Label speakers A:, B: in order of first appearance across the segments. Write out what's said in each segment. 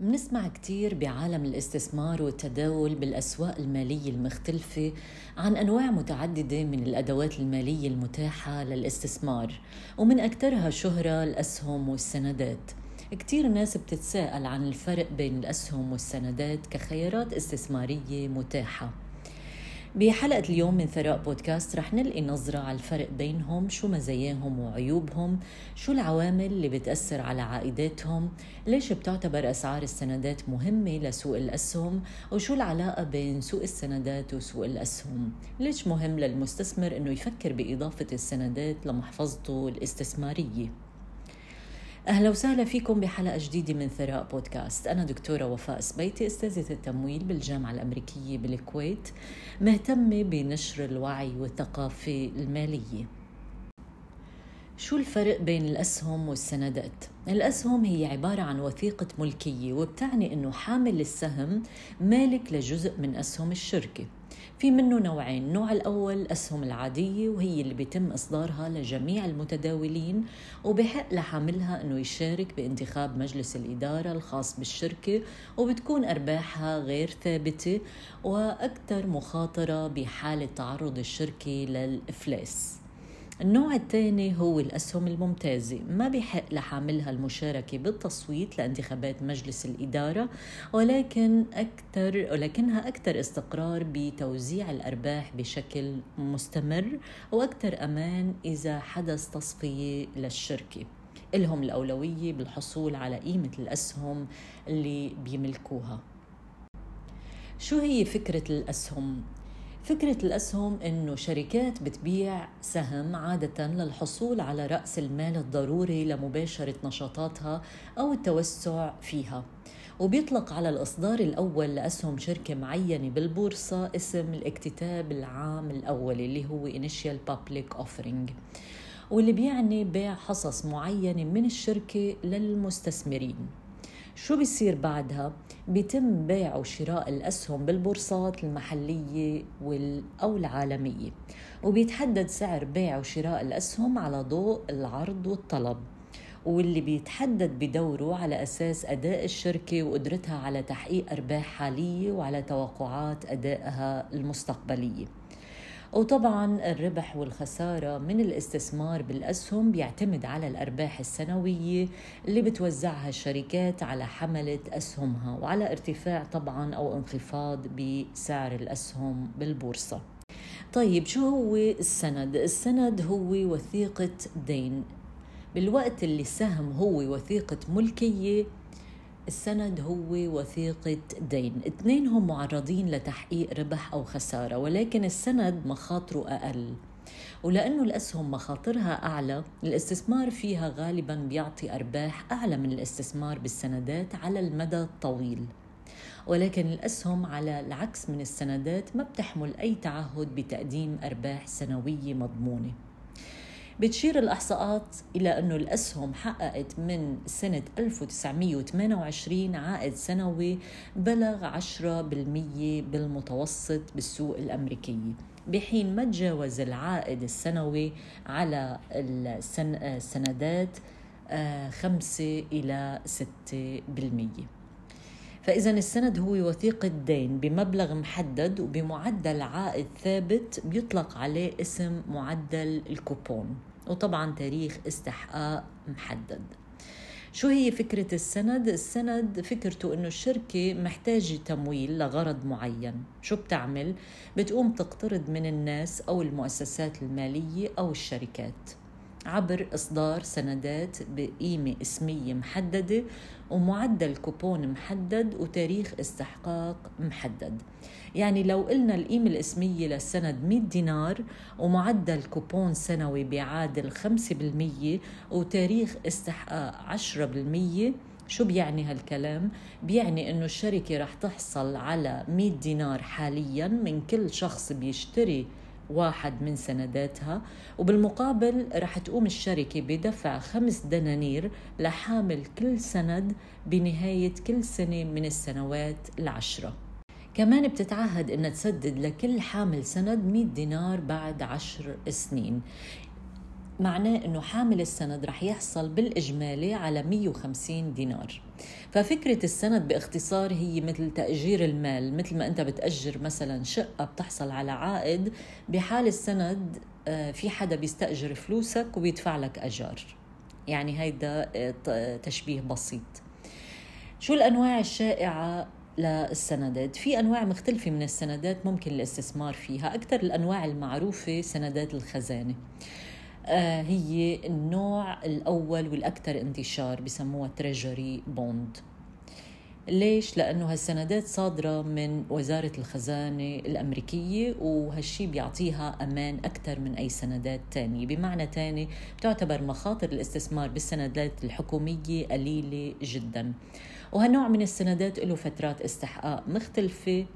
A: منسمع كتير بعالم الاستثمار والتداول بالأسواق المالية المختلفة عن أنواع متعددة من الأدوات المالية المتاحة للاستثمار ومن أكثرها شهرة الأسهم والسندات. كتير ناس بتتساءل عن الفرق بين الأسهم والسندات كخيارات استثمارية متاحة. بحلقة اليوم من ثراء بودكاست رح نلقي نظرة على الفرق بينهم شو مزاياهم وعيوبهم شو العوامل اللي بتأثر على عائداتهم ليش بتعتبر أسعار السندات مهمة لسوق الأسهم وشو العلاقة بين سوق السندات وسوق الأسهم. ليش مهم للمستثمر أنه يفكر بإضافة السندات لمحفظته الاستثمارية؟ أهلا وسهلا فيكم بحلقة جديدة من ثراء بودكاست. أنا دكتورة وفاء سبيتي أستاذة التمويل بالجامعة الأمريكية بالكويت مهتمة بنشر الوعي والثقافة المالية. شو الفرق بين الأسهم والسندات؟ الأسهم هي عبارة عن وثيقة ملكية وبتعني أنه حامل السهم مالك لجزء من أسهم الشركة. في منه نوعين. النوع الأول الأسهم العادية وهي اللي بيتم إصدارها لجميع المتداولين وبحق لحاملها أنه يشارك بانتخاب مجلس الإدارة الخاص بالشركة وبتكون أرباحها غير ثابتة وأكثر مخاطرة بحالة تعرض الشركة للإفلاس. النوع الثاني هو الأسهم الممتازة. ما بحق لحاملها المشاركة بالتصويت لانتخابات مجلس الإدارة ولكن أكثر ولكنها أكثر استقرار بتوزيع الأرباح بشكل مستمر وأكثر أمان إذا حدث تصفية للشركة. إلهم الأولوية بالحصول على قيمة الأسهم اللي بيملكوها. شو هي فكرة الأسهم؟ فكرة الأسهم إنه شركات بتبيع سهم عادة للحصول على رأس المال الضروري لمباشرة نشاطاتها أو التوسع فيها. وبيطلق على الإصدار الأول لأسهم شركة معينة بالبورصة اسم الاكتتاب العام الأول اللي هو Initial Public Offering واللي بيعني بيع حصص معينة من الشركة للمستثمرين. شو بيصير بعدها؟ بيتم بيع وشراء الأسهم بالبورصات المحلية أو العالمية وبيتحدد سعر بيع وشراء الأسهم على ضوء العرض والطلب واللي بيتحدد بدوره على أساس أداء الشركة وقدرتها على تحقيق أرباح حالية وعلى توقعات أدائها المستقبلية وطبعا الربح والخسارة من الاستثمار بالأسهم بيعتمد على الأرباح السنوية اللي بتوزعها الشركات على حملة أسهمها وعلى ارتفاع طبعا أو انخفاض بسعر الأسهم بالبورصة طيب شو هو السند؟ السند هو وثيقة دين بالوقت اللي السهم هو وثيقة ملكية السند هو وثيقة دين. اثنينهم معرضين لتحقيق ربح أو خسارة ولكن السند مخاطره أقل. ولأنه الأسهم مخاطرها أعلى الاستثمار فيها غالبا بيعطي أرباح أعلى من الاستثمار بالسندات على المدى الطويل. ولكن الأسهم على العكس من السندات ما بتحمل أي تعهد بتقديم أرباح سنوية مضمونة. بتشير الإحصاءات إلى أنه الأسهم حققت من سنة 1928 عائد سنوي بلغ 10% بالمتوسط بالسوق الأمريكية بحين ما تجاوز العائد السنوي على السندات 5 آه، إلى 6% فإذا السند هو وثيقة دين بمبلغ محدد وبمعدل عائد ثابت بيطلق عليه اسم معدل الكوبون وطبعا تاريخ استحقاق محدد شو هي فكرة السند؟ السند فكرته إنه الشركة محتاجة تمويل لغرض معين، شو بتعمل؟ بتقوم تقترض من الناس أو المؤسسات المالية أو الشركات. عبر إصدار سندات بقيمة اسمية محددة ومعدل كوبون محدد وتاريخ استحقاق محدد يعني لو قلنا القيمة الاسمية للسند 100 دينار ومعدل كوبون سنوي بيعادل 5% وتاريخ استحقاق 10% شو بيعني هالكلام؟ بيعني إنه الشركة رح تحصل على 100 دينار حاليا من كل شخص بيشتري واحد من سنداتها وبالمقابل رح تقوم الشركة بدفع خمس دنانير لحامل كل سند بنهاية كل سنة من السنوات العشرة. كمان بتتعهد إنها تسدد لكل حامل سند 100 دينار بعد عشر سنين. معناه إنه حامل السند رح يحصل بالإجمالي على 150 دينار. ففكرة السند باختصار هي مثل تأجير المال مثل ما أنت بتأجر مثلا شقة بتحصل على عائد بحال السند آه، في حدا بيستأجر فلوسك وبيدفع لك أجار. يعني هيدا آه، تشبيه بسيط. شو الأنواع الشائعة للسندات؟ في أنواع مختلفة من السندات ممكن الاستثمار فيها. أكثر الأنواع المعروفة سندات الخزانة. آه، هي النوع الأول والأكثر انتشار بسموها treasury bond ليش؟ لأنه هالسندات صادرة من وزارة الخزانة الأمريكية وهالشي بيعطيها أمان أكثر من أي سندات تانية. بمعنى تاني بتعتبر مخاطر الاستثمار بالسندات الحكومية قليلة جدا. وهالنوع من السندات له فترات استحقاق مختلفة. آه،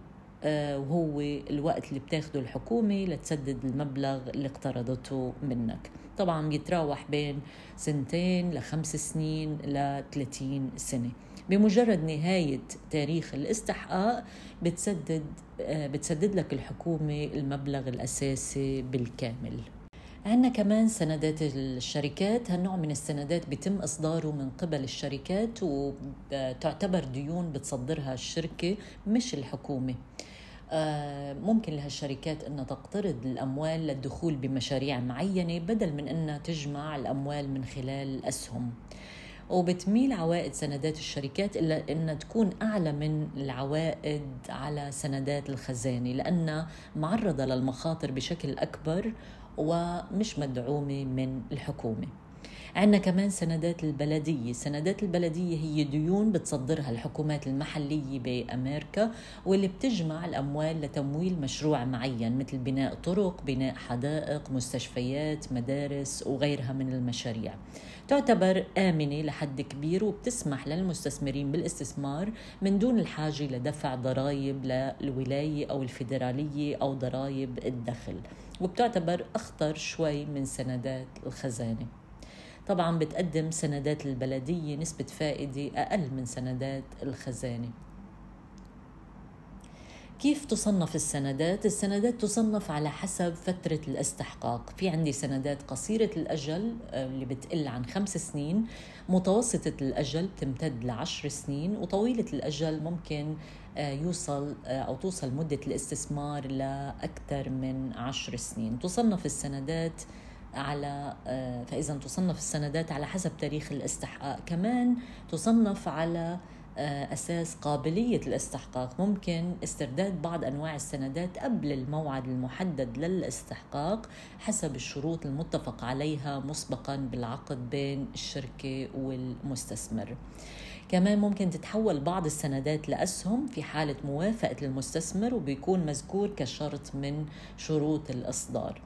A: وهو الوقت اللي بتاخده الحكومة لتسدد المبلغ اللي اقترضته منك. طبعا بيتراوح بين سنتين لخمس سنين ل 30 سنة. بمجرد نهاية تاريخ الاستحقاق بتسدد آه، بتسدد لك الحكومة المبلغ الأساسي بالكامل. عندنا كمان سندات الشركات هالنوع من السندات بيتم إصداره من قبل الشركات وتعتبر ديون بتصدرها الشركة مش الحكومة. آه، ممكن لهالشركات إنها تقترض الأموال للدخول بمشاريع معينة بدل من إنها تجمع الأموال من خلال الاسهم وبتميل عوائد سندات الشركات إلا إنها تكون أعلى من العوائد على سندات الخزانة لأنها معرضة للمخاطر بشكل أكبر ومش مدعومة من الحكومة. عندنا كمان سندات البلدية. سندات البلدية هي ديون بتصدرها الحكومات المحلية بأمريكا واللي بتجمع الأموال لتمويل مشروع معين مثل بناء طرق بناء حدائق مستشفيات مدارس وغيرها من المشاريع. تعتبر آمنة لحد كبير وبتسمح للمستثمرين بالاستثمار من دون الحاجة لدفع ضرائب للولاية أو الفيدرالية أو ضرائب الدخل. وبتعتبر أخطر شوي من سندات الخزانة. طبعا بتقدم سندات البلدية نسبة فائدة أقل من سندات الخزانة. كيف تصنف السندات؟ السندات تصنف على حسب فترة الاستحقاق. في عندي سندات قصيرة الأجل آه، اللي بتقل عن خمس سنين متوسطة الأجل بتمتد لعشر سنين وطويلة الأجل ممكن يوصل آه، أو توصل مدة الاستثمار لأكثر من عشر سنين. تصنف السندات على آه، فإذا تصنف السندات على حسب تاريخ الاستحقاق. كمان تصنف على آه، أساس قابلية الاستحقاق. ممكن استرداد بعض أنواع السندات قبل الموعد المحدد للاستحقاق حسب الشروط المتفق عليها مسبقا بالعقد بين الشركة والمستثمر. كمان ممكن تتحول بعض السندات لأسهم في حالة موافقة المستثمر وبيكون مذكور كشرط من شروط الإصدار.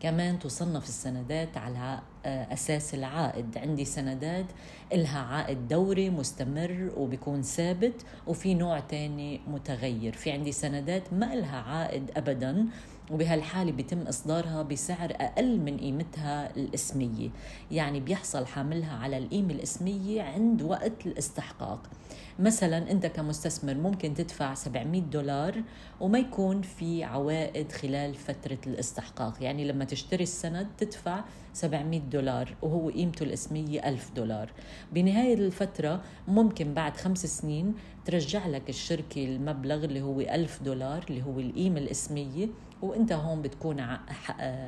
A: كمان تصنف السندات على آه، أساس العائد. عندي سندات إلها عائد دوري مستمر وبيكون ثابت وفي نوع تاني متغير. في عندي سندات ما إلها عائد أبدا وبهالحالة بيتم إصدارها بسعر أقل من قيمتها الإسمية. يعني بيحصل حاملها على القيمة الإسمية عند وقت الاستحقاق. مثلا أنت كمستثمر ممكن تدفع 700 دولار وما يكون في عوائد خلال فترة الاستحقاق. يعني لما تشتري السند تدفع 700 دولار وهو قيمته الاسمية 1000 دولار. بنهاية الفترة ممكن بعد خمس سنين ترجع لك الشركة المبلغ اللي هو 1000 دولار اللي هو القيمة الاسمية وانت هون بتكون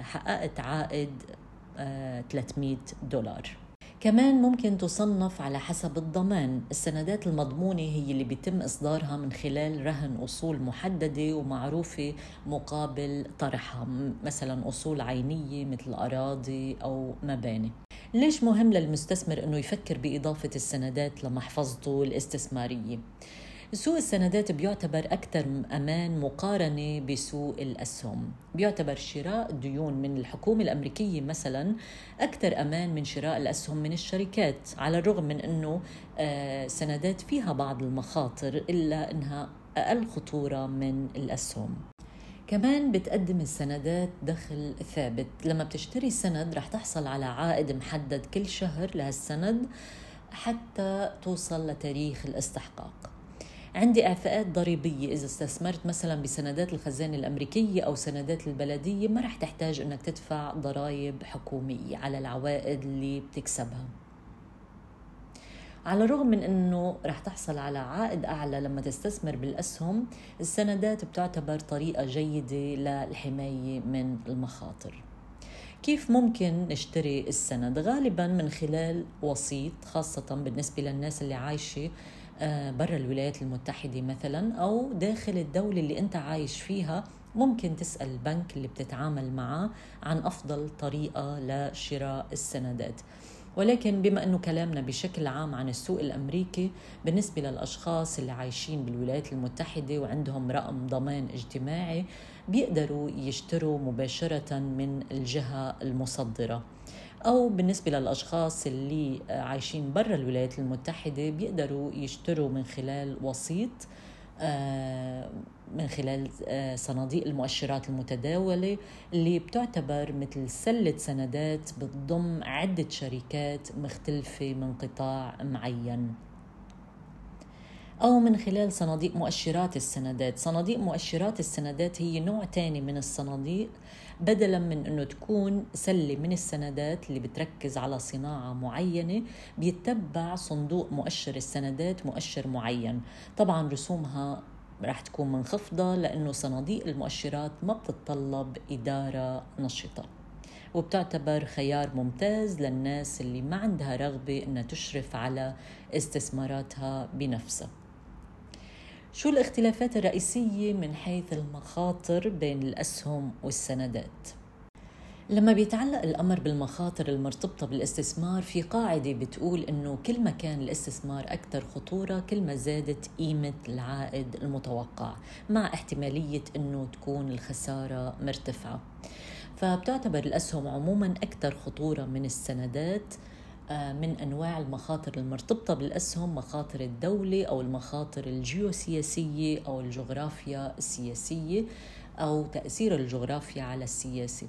A: حققت عائد 300 آه، دولار. كمان ممكن تصنف على حسب الضمان. السندات المضمونة هي اللي بيتم إصدارها من خلال رهن أصول محددة ومعروفة مقابل طرحها مثلا أصول عينية مثل أراضي أو مباني. ليش مهم للمستثمر أنه يفكر بإضافة السندات لمحفظته الاستثمارية؟ سوق السندات بيعتبر أكثر أمان مقارنة بسوق الأسهم. بيعتبر شراء الديون من الحكومة الأمريكية مثلا أكثر أمان من شراء الأسهم من الشركات على الرغم من أنه آه، سندات فيها بعض المخاطر إلا أنها أقل خطورة من الأسهم. كمان بتقدم السندات دخل ثابت. لما بتشتري سند رح تحصل على عائد محدد كل شهر لهالسند حتى توصل لتاريخ الاستحقاق. عندي إعفاءات ضريبية. إذا استثمرت مثلا بسندات الخزانة الأمريكية أو سندات البلدية ما رح تحتاج أنك تدفع ضرائب حكومية على العوائد اللي بتكسبها. على الرغم من إنه رح تحصل على عائد أعلى لما تستثمر بالأسهم السندات بتعتبر طريقة جيدة للحماية من المخاطر. كيف ممكن نشتري السند؟ غالبا من خلال وسيط خاصة بالنسبة للناس اللي عايشة برا الولايات المتحدة مثلا أو داخل الدولة اللي أنت عايش فيها ممكن تسأل البنك اللي بتتعامل معه عن أفضل طريقة لشراء السندات. ولكن بما أنه كلامنا بشكل عام عن السوق الأمريكي بالنسبة للأشخاص اللي عايشين بالولايات المتحدة وعندهم رقم ضمان اجتماعي بيقدروا يشتروا مباشرة من الجهة المصدرة. أو بالنسبة للأشخاص اللي عايشين برا الولايات المتحدة بيقدروا يشتروا من خلال وسيط آه، من خلال آه، صناديق المؤشرات المتداولة اللي بتعتبر مثل سلة سندات بتضم عدة شركات مختلفة من قطاع معين. أو من خلال صناديق مؤشرات السندات. صناديق مؤشرات السندات هي نوع تاني من الصناديق بدلا من أنه تكون سلة من السندات اللي بتركز على صناعة معينة بيتبع صندوق مؤشر السندات مؤشر معين. طبعا رسومها رح تكون منخفضة لأنه صناديق المؤشرات ما بتتطلب إدارة نشطة وبتعتبر خيار ممتاز للناس اللي ما عندها رغبة أنها تشرف على استثماراتها بنفسها. شو الاختلافات الرئيسية من حيث المخاطر بين الأسهم والسندات؟ لما بيتعلق الأمر بالمخاطر المرتبطة بالاستثمار في قاعدة بتقول إنه كل ما كان الاستثمار أكثر خطورة كل ما زادت قيمة العائد المتوقع مع احتمالية إنه تكون الخسارة مرتفعة فبتعتبر الأسهم عموما أكثر خطورة من السندات من أنواع المخاطر المرتبطة بالأسهم مخاطر الدولة أو المخاطر الجيوسياسية أو الجغرافيا السياسية أو تأثير الجغرافيا على السياسة.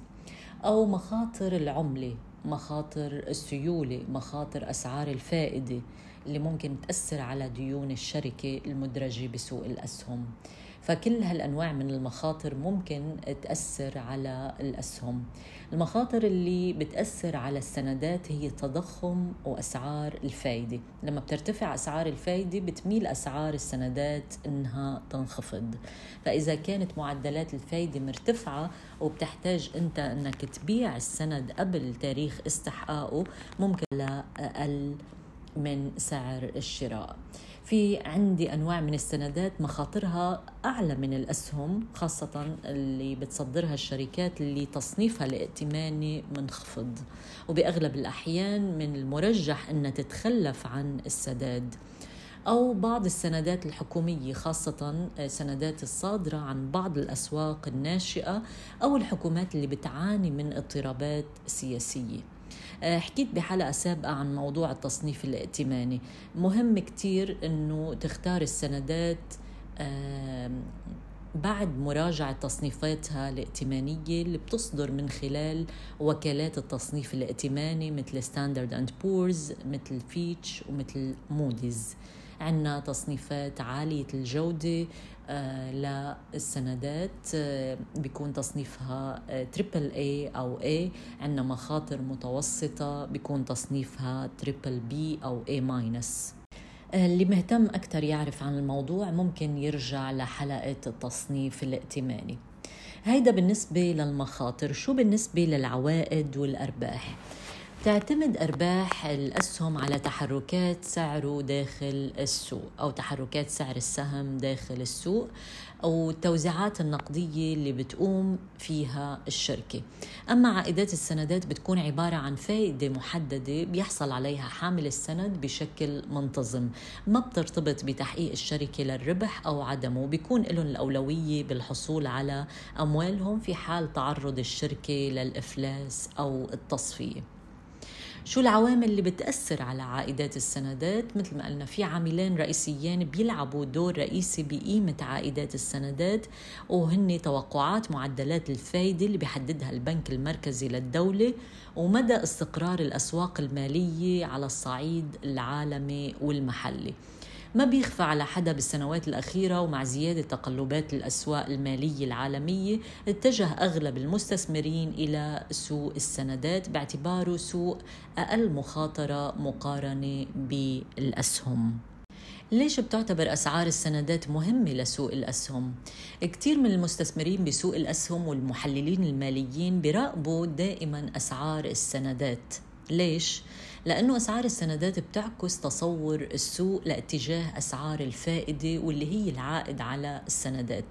A: أو مخاطر العملة مخاطر السيولة مخاطر أسعار الفائدة اللي ممكن تأثر على ديون الشركة المدرجة بسوق الأسهم. فكل هالأنواع من المخاطر ممكن تأثر على الأسهم. المخاطر اللي بتأثر على السندات هي التضخم وأسعار الفايدة. لما بترتفع أسعار الفايدة بتميل أسعار السندات إنها تنخفض. فإذا كانت معدلات الفايدة مرتفعة وبتحتاج أنت إنك تبيع السند قبل تاريخ استحقاقه ممكن لاقل من سعر الشراء. في عندي أنواع من السندات مخاطرها أعلى من الأسهم خاصة اللي بتصدرها الشركات اللي تصنيفها الائتماني منخفض. وبأغلب الأحيان من المرجح انها تتخلف عن السداد. أو بعض السندات الحكومية خاصة سندات الصادرة عن بعض الأسواق الناشئة أو الحكومات اللي بتعاني من اضطرابات سياسية. حكيت بحلقة سابقة عن موضوع التصنيف الائتماني. مهم كتير أنه تختار السندات بعد مراجعة تصنيفاتها الائتمانية اللي بتصدر من خلال وكالات التصنيف الائتماني مثل ستاندرد اند بورز مثل فيتش ومثل موديز عندنا تصنيفات عالية الجودة آه، للسندات آه، بيكون تصنيفها triple آه، A أو A عندنا مخاطر متوسطة بيكون تصنيفها triple B أو A minus اللي مهتم أكثر يعرف عن الموضوع ممكن يرجع لحلقة التصنيف الائتماني. هيدا بالنسبة للمخاطر. شو بالنسبة للعوائد والأرباح؟ تعتمد أرباح الأسهم على تحركات سعره داخل السوق أو تحركات سعر السهم داخل السوق أو التوزيعات النقدية اللي بتقوم فيها الشركة. أما عائدات السندات بتكون عبارة عن فائدة محددة بيحصل عليها حامل السند بشكل منتظم. ما بترتبط بتحقيق الشركة للربح أو عدمه بيكون لهم الأولوية بالحصول على أموالهم في حال تعرض الشركة للإفلاس أو التصفية. شو العوامل اللي بتأثر على عائدات السندات؟ مثل ما قلنا في عاملين رئيسيين بيلعبوا دور رئيسي بقيمة عائدات السندات وهن توقعات معدلات الفايدة اللي بيحددها البنك المركزي للدولة ومدى استقرار الأسواق المالية على الصعيد العالمي والمحلي. ما بيخفى على حدا بالسنوات الأخيرة ومع زيادة تقلبات الأسواق المالية العالمية اتجه أغلب المستثمرين إلى سوق السندات باعتباره سوق أقل مخاطرة مقارنة بالأسهم ليش بتعتبر أسعار السندات مهمة لسوق الأسهم؟ كثير من المستثمرين بسوق الأسهم والمحللين الماليين بيراقبوا دائما أسعار السندات ليش؟ لأنه أسعار السندات بتعكس تصور السوق لاتجاه أسعار الفائدة واللي هي العائد على السندات.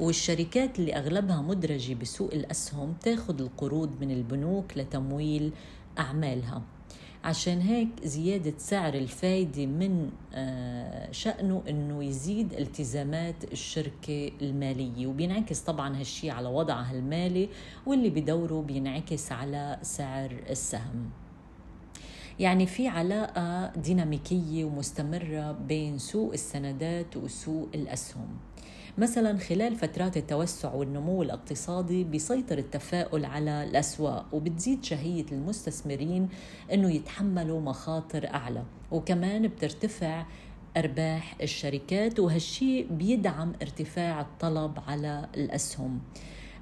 A: والشركات اللي أغلبها مدرجة بسوق الأسهم تاخذ القروض من البنوك لتمويل أعمالها. عشان هيك زيادة سعر الفايدة من آه، شأنه أنه يزيد التزامات الشركة المالية. وبينعكس طبعا هالشي على وضعها المالي واللي بدوره بينعكس على سعر السهم. يعني في علاقة ديناميكية ومستمرة بين سوق السندات وسوق الأسهم. مثلا خلال فترات التوسع والنمو الاقتصادي بيسيطر التفاؤل على الأسواق وبتزيد شهية المستثمرين أنه يتحملوا مخاطر أعلى. وكمان بترتفع أرباح الشركات وهالشي بيدعم ارتفاع الطلب على الأسهم.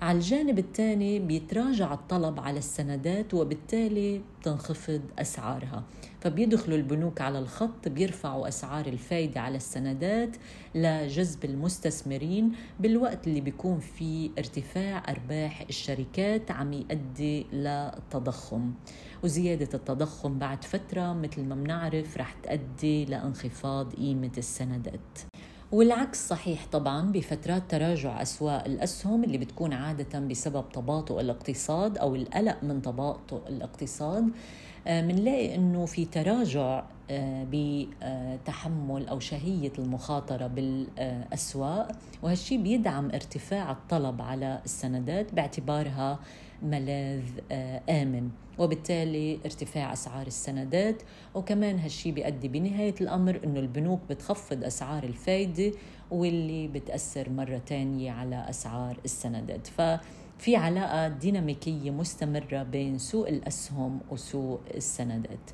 A: على الجانب الثاني بيتراجع الطلب على السندات وبالتالي تنخفض أسعارها. فبيدخلوا البنوك على الخط بيرفعوا أسعار الفايدة على السندات لجذب المستثمرين بالوقت اللي بيكون في ارتفاع أرباح الشركات عم يؤدي للتضخم وزيادة التضخم بعد فترة مثل ما بنعرف رح تؤدي لانخفاض قيمة السندات. والعكس صحيح طبعا بفترات تراجع أسواق الأسهم اللي بتكون عادة بسبب تباطؤ الاقتصاد أو القلق من تباطؤ الاقتصاد آه، إنه في تراجع آه، بتحمل أو شهية المخاطرة بالأسواق وهالشي بيدعم ارتفاع الطلب على السندات باعتبارها ملاذ آه، آمن. وبالتالي ارتفاع أسعار السندات. وكمان هالشي بيؤدي بنهاية الأمر إنه البنوك بتخفض أسعار الفايدة واللي بتأثر مرة تانية على أسعار السندات. ففي علاقة ديناميكية مستمرة بين سوق الأسهم وسوق السندات.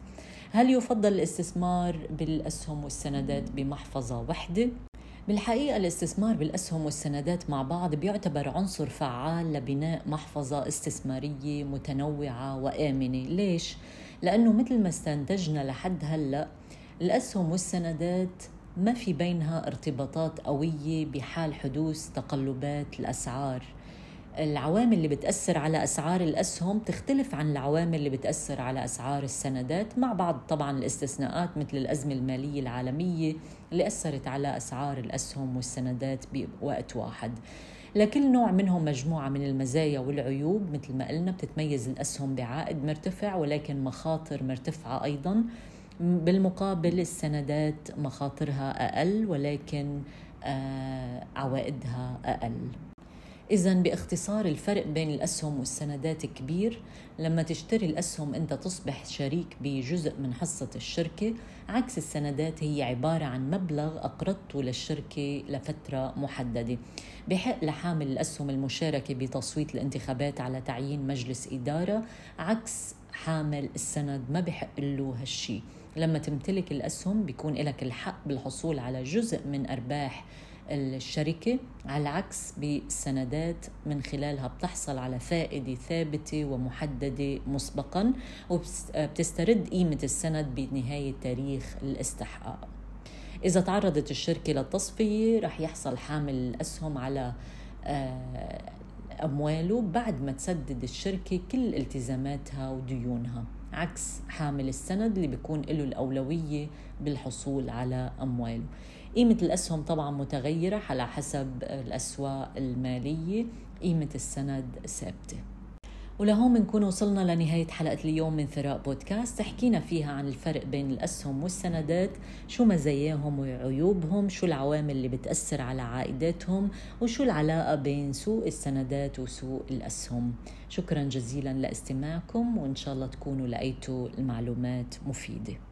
A: هل يفضل الاستثمار بالأسهم والسندات بمحفظة واحدة؟ بالحقيقة الاستثمار بالأسهم والسندات مع بعض بيعتبر عنصر فعال لبناء محفظة استثمارية متنوعة وآمنة ليش؟ لأنه مثل ما استنتجنا لحد هلأ الأسهم والسندات ما في بينها ارتباطات قوية بحال حدوث تقلبات الأسعار العوامل اللي بتأثر على أسعار الأسهم تختلف عن العوامل اللي بتأثر على أسعار السندات مع بعض طبعا الاستثناءات مثل الأزمة المالية العالمية اللي أثرت على أسعار الأسهم والسندات بوقت واحد. لكل نوع منهم مجموعة من المزايا والعيوب مثل ما قلنا بتتميز الأسهم بعائد مرتفع ولكن مخاطر مرتفعة أيضا. بالمقابل السندات مخاطرها أقل ولكن آه عوائدها أقل. إذا باختصار الفرق بين الأسهم والسندات كبير لما تشتري الأسهم أنت تصبح شريك بجزء من حصة الشركة عكس السندات هي عبارة عن مبلغ أقرضته للشركة لفترة محددة. بحق لحامل الأسهم المشاركة بتصويت الانتخابات على تعيين مجلس إدارة عكس حامل السند ما بحق له هالشي. لما تمتلك الأسهم بيكون لك الحق بالحصول على جزء من أرباح الشركة على العكس بالسندات من خلالها بتحصل على فائدة ثابتة ومحددة مسبقا وبتسترد قيمة السند بنهاية تاريخ الاستحقاق. إذا تعرضت الشركة للتصفية رح يحصل حامل الأسهم على آه، أمواله بعد ما تسدد الشركة كل التزاماتها وديونها عكس حامل السند اللي بيكون له الأولوية بالحصول على أمواله. قيمة الأسهم طبعا متغيرة على حسب الأسواق المالية. قيمة السند ثابتة. ولهون بنكون وصلنا لنهاية حلقة اليوم من ثراء بودكاست. حكينا فيها عن الفرق بين الأسهم والسندات شو مزاياهم وعيوبهم شو العوامل اللي بتأثر على عائداتهم وشو العلاقة بين سوق السندات وسوق الأسهم. شكرا جزيلا لاستماعكم وإن شاء الله تكونوا لقيتوا المعلومات مفيدة.